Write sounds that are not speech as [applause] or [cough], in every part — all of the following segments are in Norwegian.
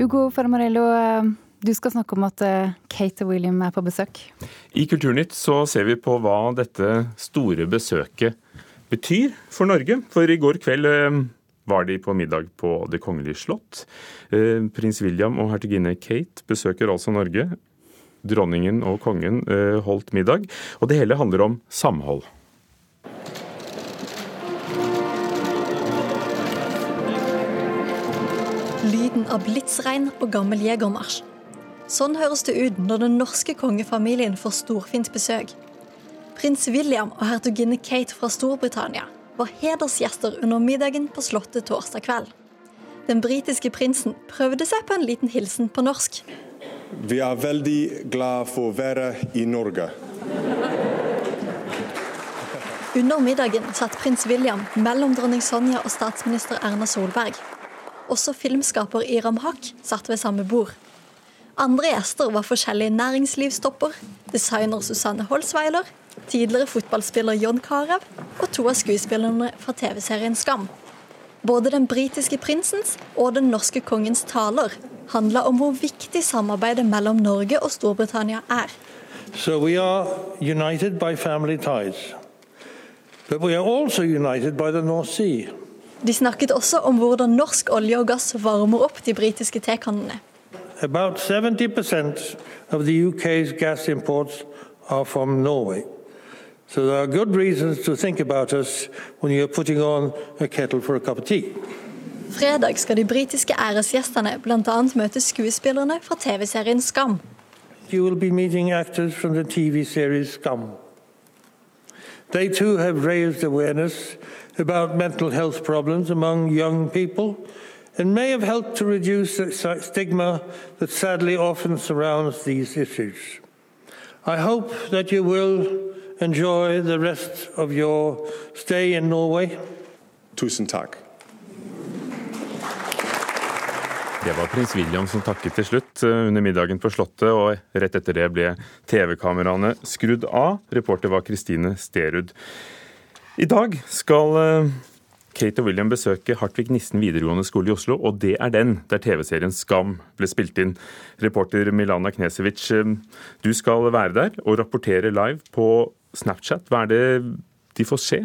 Ugo Fermarello, du skal snakke om at Kate og William er på besøk. I Kulturnytt så ser vi på hva dette store besøket betyr for Norge. For i går kveld var de på middag på Det kongelige slott. Eh, prins William og hertuginne Kate besøker altså Norge. Dronningen og kongen eh, holdt middag, og det hele handler om samhold. Lyden av blitsregn og gammel jegermarsj. Sånn høres det ut når den norske kongefamilien får storfint besøk. Prins William og hertuginne Kate fra Storbritannia var hedersgjester under middagen på Slottet torsdag kveld. Den britiske prinsen prøvde seg på en liten hilsen på norsk. Vi er veldig glad for å være i Norge. Under middagen satt prins William mellom dronning Sonja og statsminister Erna Solberg. Også filmskaper Iram Haq satt ved samme bord. Andre gjester var forskjellige næringslivstopper, designer Susanne Holsweiler, tidligere fotballspiller John Carew og to av skuespillerne fra TV-serien Skam. Både den britiske prinsens og den norske kongens taler handla om hvor viktig samarbeidet mellom Norge og Storbritannia er. So we are united by family ties. But we are also united by the North Sea. De snakket også om hvordan norsk olje og gass varmer opp de britiske tekannene. About 70% of the UK's gas imports are from Norway. So there are good reasons to think about us when you're putting on a kettle for a cup of tea. Fredag skal de britiske æresgjestene bl.a. møte skuespillerne fra TV-serien Skam. You will be meeting actors from the TV series Scum. They too have raised awareness about mental health problems among young people and may have helped to reduce the stigma that sadly often surrounds these issues. I hope that you will enjoy the rest of your stay in Norway. Tusen takk. Det var prins William som takket til slutt eh, under middagen på Slottet, og rett etter det ble TV-kameraene skrudd av. Reporter var Kristine Sterud. I dag skal eh, Kate og William besøke Hartvig Nissen videregående skole i Oslo, og det er den der TV-serien Skam ble spilt inn. Reporter Milana Knesevic, eh, du skal være der og rapportere live på Snapchat. Hva er det de får se?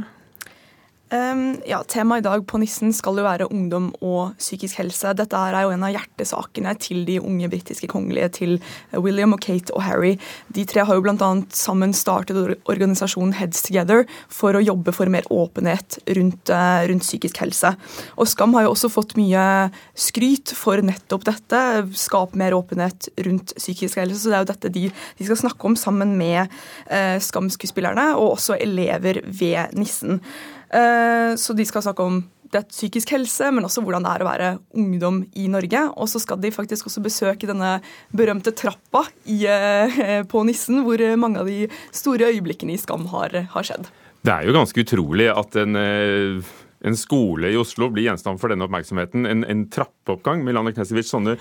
Um, ja, Temaet i dag på Nissen skal jo være ungdom og psykisk helse. Dette er jo en av hjertesakene til de unge britiske kongelige, til William og Kate og Harry. De tre har jo bl.a. sammen startet organisasjonen Heads Together for å jobbe for mer åpenhet rundt, uh, rundt, psykisk helse. Og Skam har jo også fått mye skryt for nettopp dette. Skape mer åpenhet rundt psykisk helse. Så det er jo dette de, de skal snakke om sammen med uh, Skam-skuespillerne og også elever ved Nissen. Eh, så de skal snakke om det psykisk helse, men også hvordan det er å være ungdom i Norge. Og så skal de faktisk også besøke denne berømte trappa i, eh, på Nissen, hvor mange av de store øyeblikkene i Skam har, har skjedd. Det er jo ganske utrolig at en, eh, en skole i Oslo blir gjenstand for denne oppmerksomheten. En, en trappeoppgang. Milana Knesevic, sånne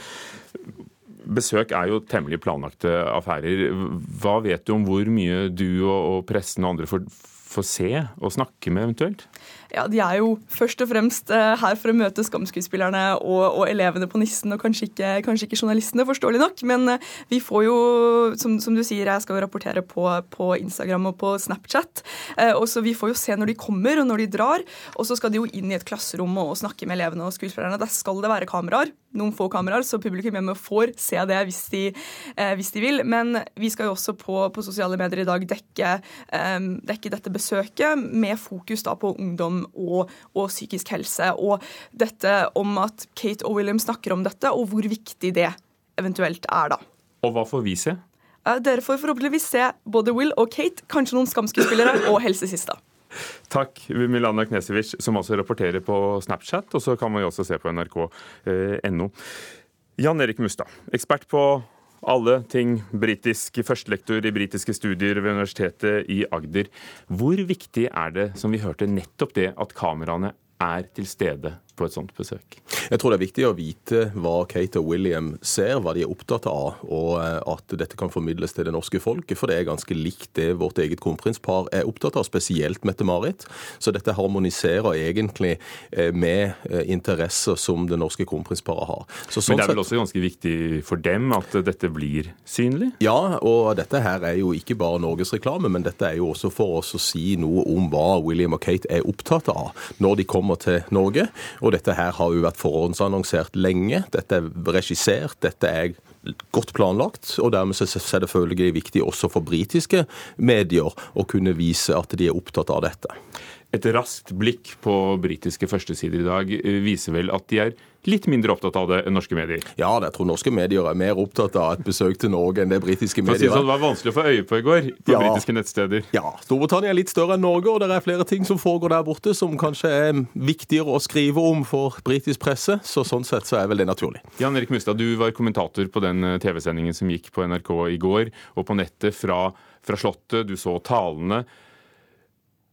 besøk er jo temmelig planlagte affærer. Hva vet du om hvor mye du og, og pressen og andre får få se og snakke med eventuelt? Ja, De er jo først og fremst eh, her for å møte Skamskuespillerne og, og elevene på Nissen, og kanskje ikke, kanskje ikke, journalistene, forståelig nok. Men eh, vi får jo, som, som, du sier, jeg skal jo rapportere på, på Instagram og på Snapchat. Eh, og så Vi får jo se når de kommer og når de drar. Og så skal de jo inn i et klasserom og snakke med elevene og skuespillerne. Der skal det være kameraer. Noen få kameraer, så publikum hjemme får se det hvis de, hvis de vil. Men vi skal jo også på, på sosiale medier i dag dekke, dekke dette besøket med fokus da på ungdom og, og, psykisk helse. Og dette om at Kate og William snakker om dette, og hvor viktig det eventuelt er, da. Og hva får vi se? Dere får forhåpentligvis se både Will og Kate, kanskje noen skamskuespillere [laughs] og helsesista. Takk, Milana Knesevic, som også rapporterer på Snapchat. Og så kan man jo også se på nrk.no. Eh, Jan Erik Mustad, ekspert på alle ting britisk, førstelektor i britiske studier ved Universitetet i Agder. Hvor viktig er det, som vi hørte, nettopp det at kameraene er til stede på et sånt besøk? Jeg tror det er viktig å vite hva Kate og William ser, hva de er opptatt av, og eh, at dette kan formidles til det norske folket. For det er ganske likt det vårt eget kronprinspar er opptatt av, spesielt Mette-Marit. Så dette harmoniserer egentlig eh, med eh, interesser som det norske kronprinsparet har. Så, sånn Men det er vel også ganske viktig for dem at dette blir synlig? Ja, og dette her er jo ikke bare norgesreklame, men dette er jo også for oss å si noe om hva William og Kate er opptatt av når de kommer til Norge. Og dette her har jo vært forhåndsannonsert lenge. Dette er regissert, dette er godt planlagt, og dermed er det selvfølgelig viktig også for britiske medier å kunne vise at de er opptatt av dette. Et raskt blikk på britiske førstesider i dag eh, viser vel at de er litt mindre opptatt av det enn norske medier? Ja, jeg tror norske medier er mer opptatt av et besøk til Norge enn det britiske medier er. Det var vanskelig å få øye på i går på ja, britiske nettsteder. Ja, Storbritannia er litt større enn Norge, og det er flere ting som foregår der borte som kanskje er viktigere å skrive om for britisk presse, så sånn sett så er vel det naturlig. Jan Erik Mustad, du var kommentator på den eh, TV-sendingen som gikk på NRK i går, og på nettet fra, fra Slottet. Du så talene.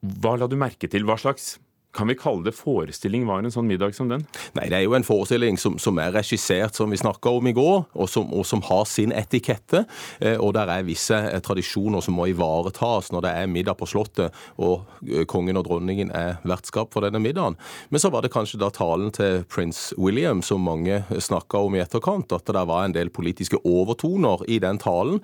Hva la du merke til? Hva slags kan vi kalle det forestilling var en sånn middag som den? Nei, det er jo en forestilling som, som er regissert, som vi snakka om i går, og som, og som har sin etikette. Eh, og der er visse eh, tradisjoner som må ivaretas når det er middag på Slottet og eh, kongen og dronningen er vertskap for denne middagen. Men så var det kanskje da talen til prins William som mange snakka om i etterkant, at det var en del politiske overtoner i den talen.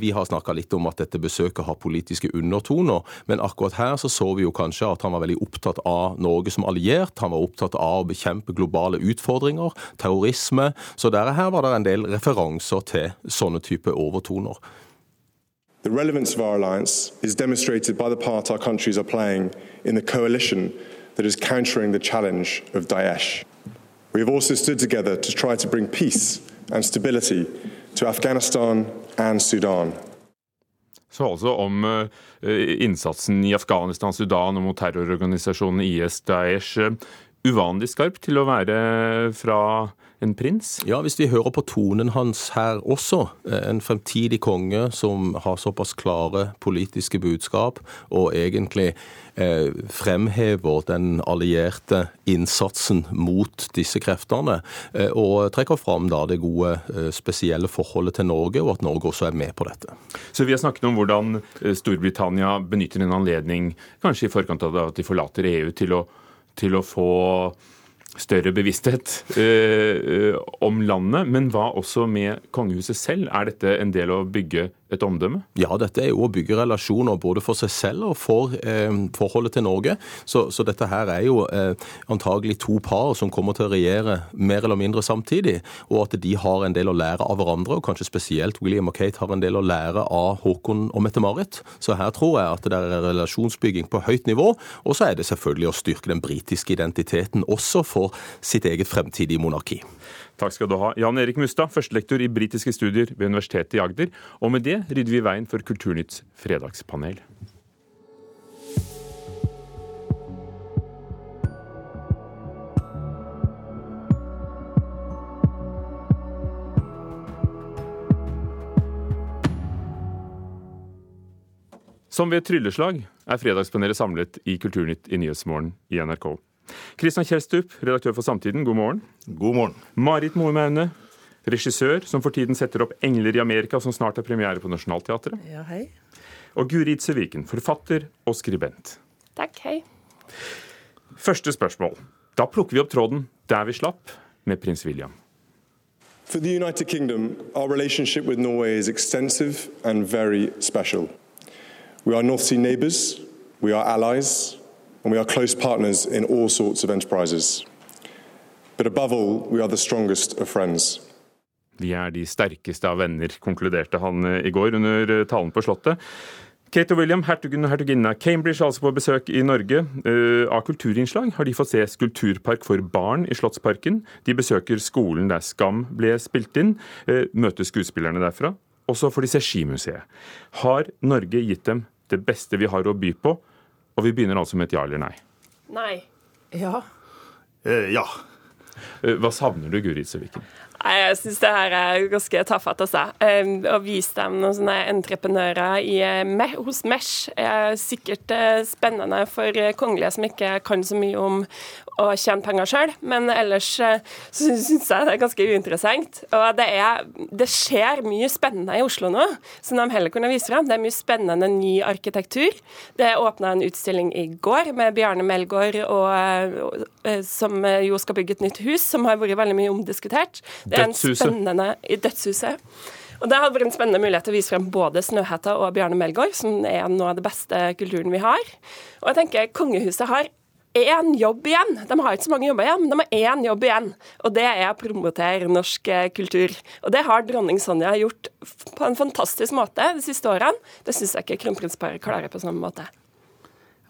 Vi har snakka litt om at dette besøket har politiske undertoner, men akkurat her så så vi jo kanskje at han var veldig opptatt av av Norge som alliert. Han var opptatt av å bekjempe globale utfordringer, terrorisme. Så der, her var det en del referanser til sånne type overtoner. The relevance of our alliance is demonstrated by the part our countries are playing in the coalition that is countering the challenge of Daesh. We have also stood together to try to bring peace and stability to Afghanistan and Sudan. Så altså om eh, innsatsen i Afghanistan, Sudan og mot terrororganisasjonen IS, Daesh. Uvanlig skarp til å være fra en prins? Ja, hvis vi hører på tonen hans her også. Eh, en fremtidig konge som har såpass klare politiske budskap, og egentlig eh, fremhever den allierte innsatsen mot disse kreftene. Eh, og trekker fram da det gode, eh, spesielle forholdet til Norge, og at Norge også er med på dette. Så vi har snakket om hvordan eh, Storbritannia benytter en anledning, kanskje i forkant av at de forlater EU, til å, til å få større bevissthet eh, om landet. Men hva også med kongehuset selv? Er dette en del å bygge et omdømme? Ja, dette er jo å bygge relasjoner både for seg selv og for eh, forholdet til Norge. Så, så, dette her er jo eh, antagelig to par som kommer til å regjere mer eller mindre samtidig, og at de har en del å lære av hverandre, og kanskje spesielt William og Kate har en del å lære av Håkon og Mette-Marit. Så her tror jeg at det er relasjonsbygging på høyt nivå, og så er det selvfølgelig å styrke den britiske identiteten også for sitt eget fremtidige monarki. Takk skal du ha. Jan Erik Mustad, førstelektor i britiske studier ved Universitetet i Agder. Og med det rydder vi veien for Kulturnytts fredagspanel. Som ved et trylleslag er Fredagspanelet samlet i Kulturnytt i Nyhetsmorgen i NRK. Kristian Kjelstrup, redaktør for Samtiden, god morgen. God morgen. Marit Moemaune, regissør som for tiden setter opp 'Engler i Amerika', som snart er premiere på Nationaltheatret. Ja, hei. Og Guri Itse forfatter og skribent. Takk, hei. Første spørsmål. Da plukker vi opp tråden der vi slapp, med prins William. For the United Kingdom, our relationship with Norway is extensive and very special. We are North Sea neighbours, we are allies, and we are close partners in all sorts of enterprises. But above all, we are the strongest of friends. Vi er de sterkeste av venner, konkluderte han eh, i går under eh, talen på Slottet. Kate og William, hertugen og hertuginnen av Cambridge, altså på besøk i Norge. Uh, av kulturinnslag har de fått se Skulpturpark for barn i Slottsparken. De besøker skolen der Skam ble spilt inn, møter skuespillerne derfra. Og så får de se Skimuseet. Har Norge gitt dem det beste vi har å by på, og vi begynner altså med et ja eller nei. Nei. Ja. Eh, ja. Eh, hva savner du, Guri Søviken? Jeg syns det her er ganske tafatt, altså. Å vise dem noen sånne entreprenører i, hos Mesh er sikkert eh, spennende for kongelige som ikke kan så mye om å tjene penger sjøl, men ellers eh, syns jeg det er ganske uinteressant. Og det, er, det skjer mye spennende i Oslo nå, som de heller kunne vise frem. Det er mye spennende ny arkitektur. Det åpna en utstilling i går med Bjarne Melgaard, og, eh, som jo skal bygge et nytt hus, som har vært veldig mye omdiskutert. Det er en spennende i Dødshuset. Og Det hadde vært en spennende mulighet til å vise frem både Snøhetta og Bjarne Melgaard, som er noe av det beste kulturen vi har. Og jeg tenker Kongehuset har én jobb igjen. De har ikke så mange jobber igjen, men de har én jobb igjen. Og det er å promotere norsk eh, kultur. Og det har dronning Sonja gjort på en fantastisk måte de siste årene. Det syns jeg ikke kronprinsparet klarer på samme måte.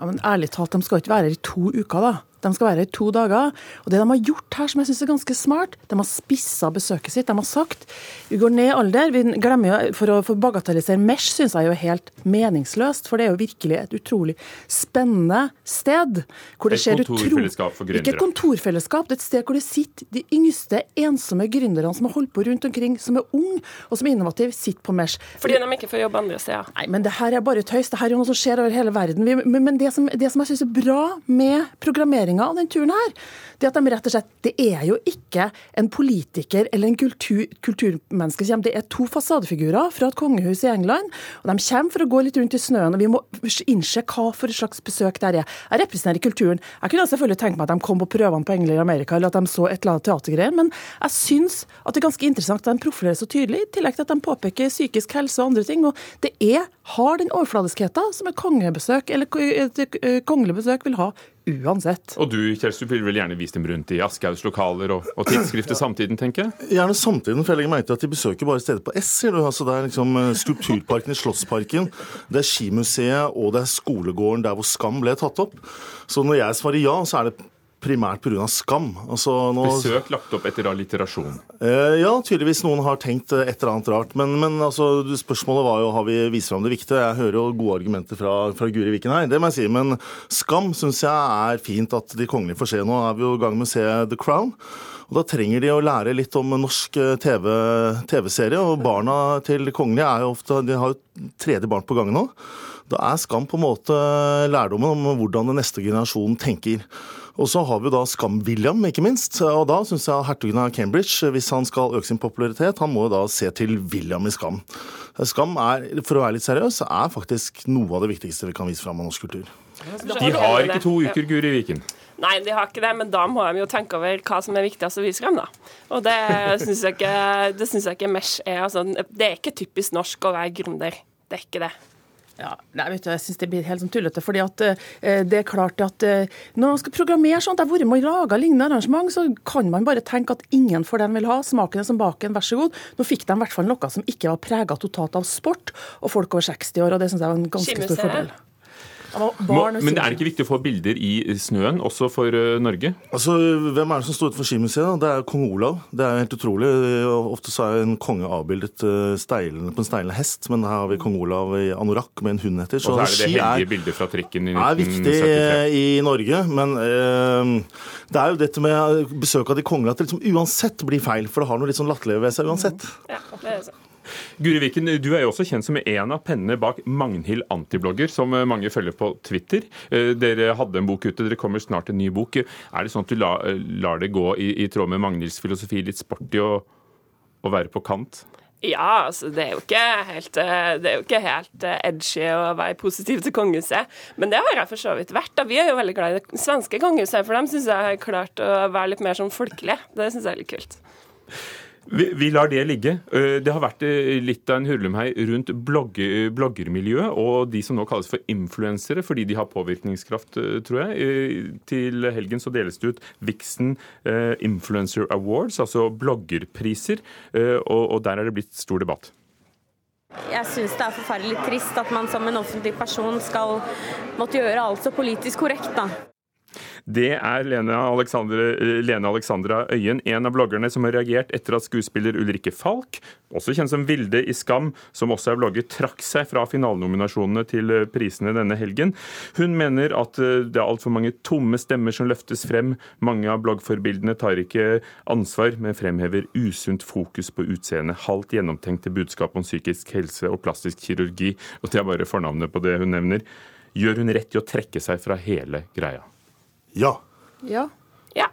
Ja, men ærlig talt, de skal ikke være her i to uker, da. De skal være her i to dager. Og det de har gjort her, som jeg syns er ganske smart, de har spissa besøket sitt. De har sagt vi går ned i alder. Vi glemmer jo, For å bagatellisere Mesh syns jeg jo er helt meningsløst, for det er jo virkelig et utrolig spennende sted. Hvor det et skjer kontorfellesskap for gründere. Ikke et kontorfellesskap, det er et sted hvor det sitter de yngste, ensomme gründerne som har holdt på rundt omkring, som er unge og som er innovative, sitter på Mesh. Fordi de ikke får jobbe andre steder. Nei, men det her er bare tøys. Det her er jo noe som skjer over hele verden. Men det som, det som jeg syns er bra med programmering utfordringa av den turen her, det at de rett og slett Det er jo ikke en politiker eller en kultur, kulturmenneske som Det er to fasadefigurer fra et kongehus i England. og De kommer for å gå litt rundt i snøen, og vi må innse hva for et slags besøk det er. Jeg representerer kulturen. Jeg kunne selvfølgelig tenkt meg at de kom på prøvene på England i Amerika, eller at de så et eller annet teatergreier, men jeg syns at det er ganske interessant at de profilerer så tydelig, i tillegg til at de påpeker psykisk helse og andre ting. og Det er, har den overfladiskheten som et kongebesøk eller et kongelig besøk vil ha uansett. Og du Kjelsrud, vil vel gjerne vise dem rundt i Aschehougs lokaler og, og tidsskriftet [clears throat] Samtiden, tenker jeg? Gjerne Samtiden, for jeg legger meg til at de besøker bare stedet på S. sier du. Altså, det er liksom eh, Skulpturparken i Slottsparken, det er Skimuseet og det er skolegården der hvor Skam ble tatt opp. Så når jeg svarer ja, så er det primært pga. skam. Altså, nå... Besøk lagt opp etter alliterasjon? Eh, ja, tydeligvis noen har tenkt et eller annet rart. Men, men altså, spørsmålet var jo har vi vist fram det viktige. Jeg hører jo gode argumenter fra, fra Guri Viken her, det må jeg si. Men skam syns jeg er fint at de kongelige får se. Nå er vi jo i gang med å se The Crown. Og Da trenger de å lære litt om norsk eh, TV-serie. TV og barna til kongelige er jo ofte De har jo tredje barn på gang nå. Da er Skam på en måte lærdommen om hvordan den neste generasjonen tenker. Og så har vi da Skam-William, ikke minst. Og da syns jeg hertugen av Cambridge, hvis han skal øke sin popularitet, han må jo da se til William i Skam. Skam er, for å være litt seriøs, er faktisk noe av det viktigste vi kan vise fram av norsk kultur. De har ikke to uker, Guri Viken. Nei, de har ikke det, men da må de jo tenke over hva som er viktigst å vise frem, da. Og det syns jeg ikke, det synes jeg ikke Mesh er. Altså, det er ikke typisk norsk å være gründer. Det er ikke det. Ja, nei, vet du, Jeg syns det blir helt sånn tullete. fordi at eh, det er klart at eh, Når man skal programmere sånt, jeg har vært med lignende arrangement, så kan man bare tenke at ingen for den vil ha. Smaken er som baken, vær så god. Nå fikk de i hvert fall noe som ikke var prega totalt av sport og folk over 60 år, og det syns jeg var en ganske stor fordel. Men er det ikke viktig å få bilder i snøen, også for uh, Norge? Altså, Hvem er det som står utenfor skimuseet? Det er kong Olav. Det er helt utrolig. Ofte så er en konge avbildet uh, steilende, på en steilende hest, men her har vi kong Olav i anorakk med en hund etter. Så, og så er det det heldige bildet fra trikken i 1973. er viktig i Norge, men uh, det er jo dette med besøk av de kongelige at det liksom uansett blir feil, for det har noe litt sånn latterlig ved seg uansett. Ja, det er sånn. Guri Viken, du er jo også kjent som en av pennene bak Magnhild Antiblogger, som eh, mange følger på Twitter. Eh, dere hadde en bok ute, dere kommer snart en ny bok. Er det sånn at du lar, eh, det gå i, i, tråd med Magnhilds filosofi, litt sporty å være på kant? Ja, altså det er jo ikke helt, det er ikke helt edgy å være positiv til kongehuset. Men det har jeg for så vidt vært. da. Vi er jo veldig glad i det svenske kongehuset, for dem syns jeg har klart å være litt mer sånn folkelig. Det syns jeg er litt kult. Vi, lar det ligge. Eh, det har vært eh, litt av en hurlumhei rundt blogger, bloggermiljøet og de som nå kalles for influensere fordi de har påvirkningskraft, eh, tror jeg. Til helgen så deles det ut Vixen Influencer Awards, altså bloggerpriser, og, og der er det blitt stor debatt. Jeg syns det er forferdelig trist at man som en offentlig person skal måtte gjøre alt så politisk korrekt, da. Det er Alexandre, Lene Alexandra Øyen, en av bloggerne som har reagert etter at skuespiller Ulrikke Falk, også kjent som Vilde i Skam, som også er blogger, trakk seg fra finalenominasjonene til prisene denne helgen. Hun mener at det er altfor mange tomme stemmer som løftes frem. Mange av bloggforbildene tar ikke ansvar, men fremhever usunt fokus på utseende, halvt gjennomtenkte budskap om psykisk helse og plastisk kirurgi. Og det er bare fornavnet på det hun nevner. Gjør hun rett i å trekke seg fra hele greia? Ja. Ja. Ja.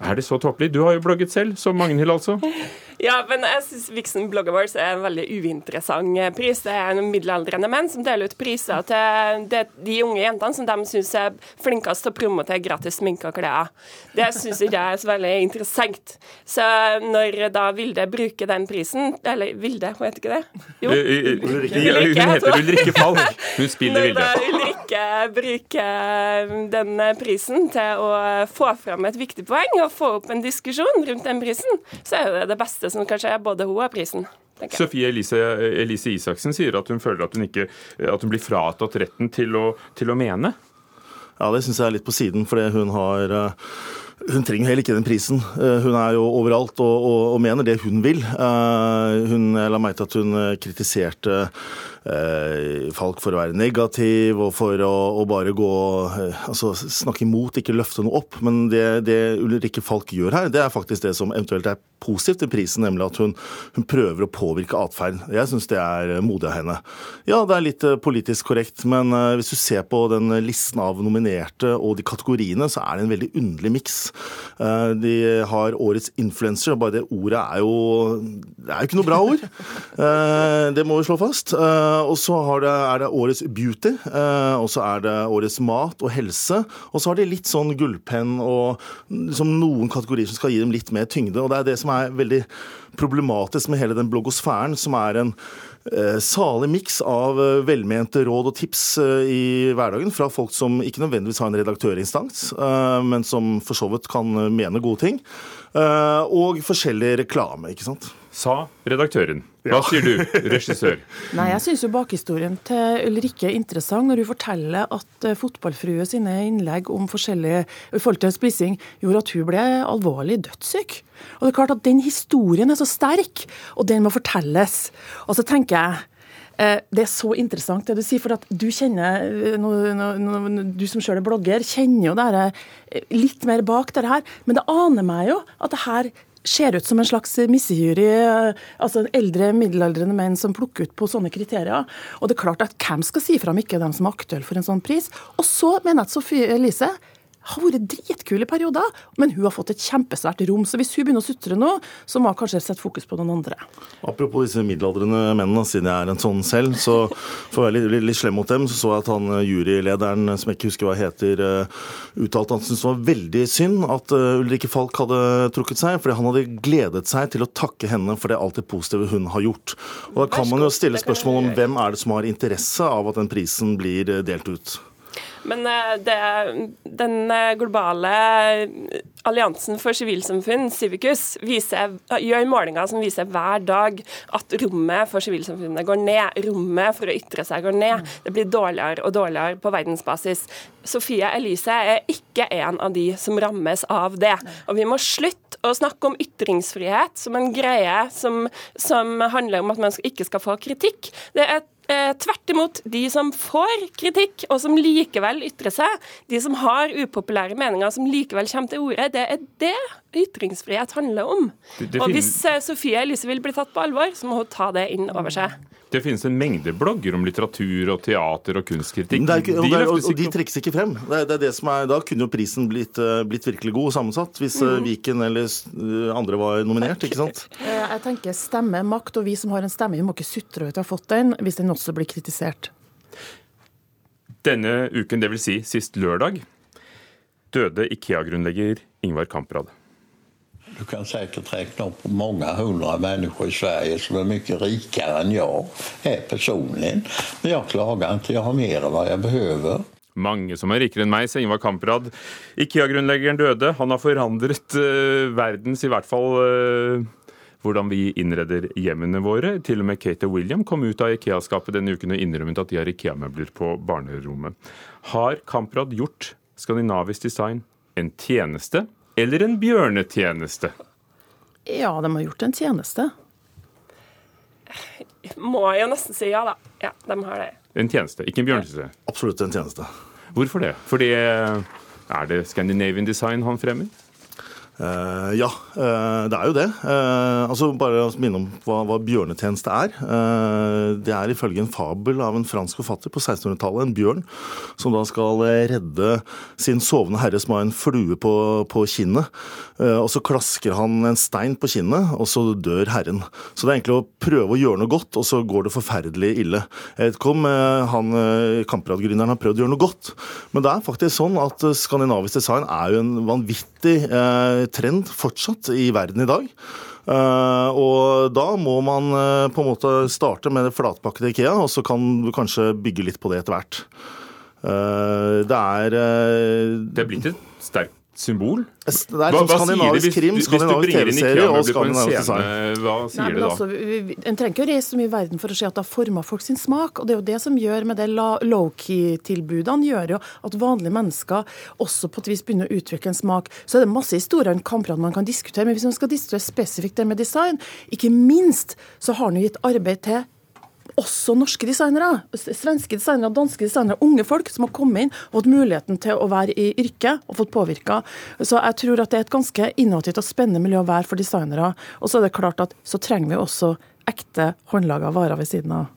Er det så tåpelig? Du har jo blogget selv, som Magnhild altså. [laughs] Ja, men jeg syns Vixen Blog Awards er en veldig uinteressant pris. Det er noen middelaldrende menn som deler ut priser til de unge jentene som de syns er flinkest til å promotere gratis sminke og klær. Det syns ikke jeg er så veldig interessant. Så når da Vilde bruker den prisen Eller Vilde, hun heter ikke det? Jo. Eh, eh, Hun heter Ulrikke Falk. Hun spiller Vilde. Når. Ulrikke bruker den prisen til å få fram et viktig poeng og få opp en diskusjon rundt den prisen, så er det det beste som kan skje både hun og prisen. Sofie Elise, Elise Isaksen sier at hun føler at hun, ikke, at hun blir fratatt retten til å, til å mene. Ja, det syns jeg er litt på siden, fordi hun har eh, hun trenger heller ikke den prisen. Eh, Hun er jo overalt og, og, og mener det hun vil. Eh, Hun, jeg la meg til at hun kritiserte Falk for å være negativ og for å, å bare gå eh, altså snakke imot, ikke løfte noe opp. Men det, det Ulrikke Falk gjør her, det er faktisk det som eventuelt er positivt i prisen, nemlig at hun, hun prøver å påvirke atferd. Jeg syns det er eh, modig av henne. Ja, det er litt eh, politisk korrekt, men eh, hvis du ser på den listen av nominerte og de kategoriene, så er det en veldig underlig miks. Eh, De har årets influenser, bare det ordet er jo Det er jo ikke noe bra ord. Eh, Det må vi slå fast. Eh, Og så det, er det årets beauty, eh, og så er det årets mat og helse. Og så har de litt sånn gullpenn og liksom noen kategorier som skal gi dem litt mer tyngde. Og det er det som er veldig problematisk med hele den blogosfæren, som er en eh, salig miks av velmente råd og tips i hverdagen fra folk som ikke nødvendigvis har en redaktørinstans, men som for så vidt kan mene gode ting. Og forskjellig reklame, ikke sant. Sa redaktøren. Hva sier du, regissør? [laughs] Nei, jeg syns jo bakhistorien til Ulrikke er interessant når hun forteller at eh, fotballfrue sine innlegg om forskjellige forhold til spissing gjorde at hun ble alvorlig dødssyk. Og det er klart at den historien er så sterk, og den må fortelles. Og så tenker jeg eh, det er så interessant det du sier, for at du kjenner, eh, du som selv er blogger, kjenner jo det litt mer bak det her. Men det aner meg jo at det her ser ut som en slags misjury, altså altså eldre middelaldrende menn som plukker ut på sånne kriterier. Og det er klart at hvem skal si fra om ikke dem som er aktuelle for en sånn pris? Og så mener jeg at Sofie Elise har vært dritkul i perioder, men hun har fått et kjempesvært rom. Så hvis hun begynner å sutre nå, så må hun kanskje sette fokus på noen andre. Apropos disse middelaldrende mennene, siden jeg er en sånn selv, så for å være litt, litt, litt slem mot dem, så så jeg at han eh, jurylederen, som jeg ikke husker hva heter, eh, uttalte han syntes det var veldig synd at eh, Ulrikke Falk hadde trukket seg, fordi han hadde gledet seg til å takke henne for det alt det positive hun har gjort. Og Da kan man jo stille spørsmål om hvem er det som har interesse av at den prisen blir delt ut. Men eh, det, den eh, globale alliansen for sivilsamfunn, Civicus, viser, gjør målinger som viser hver dag at rommet for sivilsamfunnet går ned. Rommet for å ytre seg går ned. Det blir dårligere og dårligere på verdensbasis. Sofie Elise er ikke en av de som rammes av det. Og vi må slutte å snakke om ytringsfrihet som en greie som, som handler om at man ikke skal få kritikk. Det er Eh, tvert imot, de som får kritikk, og som likevel ytrer seg, de som har upopulære meninger, som likevel kommer til orde, det er det ytringsfrihet handler om. Det- det og hvis eh, Sofie Elise vil bli tatt på alvor, så må hun ta det inn over seg. Det finnes en mengde blogger om litteratur og teater og kunstkritikk. Det er og, De det og, og de ikke trekkes ikke frem. Det er, det er det som er, da kunne jo prisen blitt, eh, blitt virkelig god sammensatt, hvis mm. Viken eller eh, andre var nominert, ikke sant? [laughs] Eh, Jeg tenker stemme, makt, og vi som har en stemme, vi må ikke sutre over at vi har fått den, hvis den også blir kritisert. Denne uken, dvs. Si sist lørdag, døde Ikea-grunnlegger Ingvar Kamprad. Du kan säkert räkna upp många hundra människor i Sverige som är mycket rikare än jag är personligen. Men jag klagar inte, jag har mer än vad jag behöver. Mange som er rikere enn meg, sier Ingvar Kamprad. Ikea-grunnleggeren døde. Han har forandret uh, verdens, i hvert fall uh, hvordan vi innreder hjemmene våre. Til og med Kate og William kom ut av Ikea-skapet denne uken og innrømmet at de har Ikea-møbler på barnerommet. Har Kamprad gjort skandinavisk design en tjeneste eller en bjørnetjeneste? Ja, de har gjort en tjeneste. Må jeg jo nesten si ja, da. Ja, de har det. En tjeneste, ikke en bjørnetjeneste? Absolutt en tjeneste. Hvorfor det? Fordi er det Scandinavian design han fremmer? Uh, ja, uh, det er jo det. Uh, altså Bare å minne om hva, hva bjørnetjeneste er. det er ifølge en fabel av en fransk forfatter på 1600-tallet, en bjørn, som da skal redde sin sovende herre som har en flue på, på kinnet. og så klasker han en stein på kinnet, og så dør herren. Så det er egentlig å prøve å gjøre noe godt, og så går det forferdelig ille. Jeg vet ikke om han Kamprad-gründeren har prøvd å gjøre noe godt, men det er faktisk sånn at skandinavisk design er jo en vanvittig trend fortsatt i verden i dag. Uh, og da må man uh, på en måte starte med det flatpakkede Ikea, og så kan du kanskje bygge litt på det etter hvert. Uh, det er Det er blitt et sterkt symbol? Det er hva, sånn skandinavisk krim, skandinavisk TV-serie og skandinavisk design. Hva sier det da? Altså, en trenger ikke å reise så mye i verden for å se at det har forma folk sin smak. og Det er jo det som gjør med det low-key-tilbudene, gjør jo at vanlige mennesker også på et vis begynner å utvikle en smak. Så er det masse historier om kamper man kan diskutere, men hvis man skal diskutere spesifikt det med design, ikke minst så har han jo gitt arbeid til også norske designere. Svenske designere, danske designere, unge folk som har kommet inn og fått muligheten til å være i yrket og fått påvirka. Så jeg tror at det er et ganske innovativt og spennende miljø å være for designere. Og så er det klart at så trenger vi også ekte håndlaga varer ved siden av.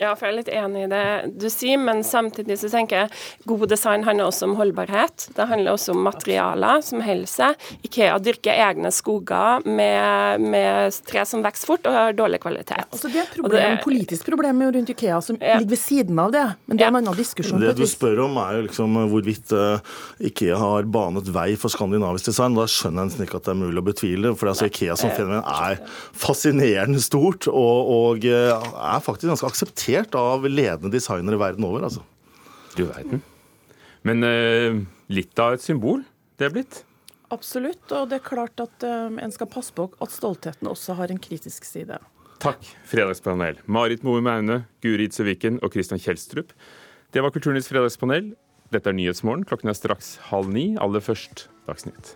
Ja, for jeg er litt enig i det du sier, men samtidig så tenker jeg god design handler også om holdbarhet. Det handler også om materialer som holder seg. Ikea dyrker egne skoger med, med tre som vokser fort og har dårlig kvalitet. Ja, altså det er et problem, det, politisk problem rundt Ikea som ja. ligger ved siden av det, men det er en annen diskusjon. Det du spør om er jo liksom hvorvidt uh, Ikea har banet vei for skandinavisk design. Da skjønner jeg nesten ikke at det er mulig å betvile. For altså, Ikea som fenomen er fascinerende stort og, og uh, er faktisk ganske akseptert akseptert av ledende designere verden over. altså. Du verden. Men uh, litt av et symbol det er blitt? Absolutt, og det er klart at um, en skal passe på at stoltheten også har en kritisk side. Takk, Fredagspanel. Marit Moe Maune, Guri Itseviken og Christian Kjelstrup. Det var Kulturnytts fredagspanel. Dette er Nyhetsmorgen. Klokken er straks halv ni. Aller først Dagsnytt.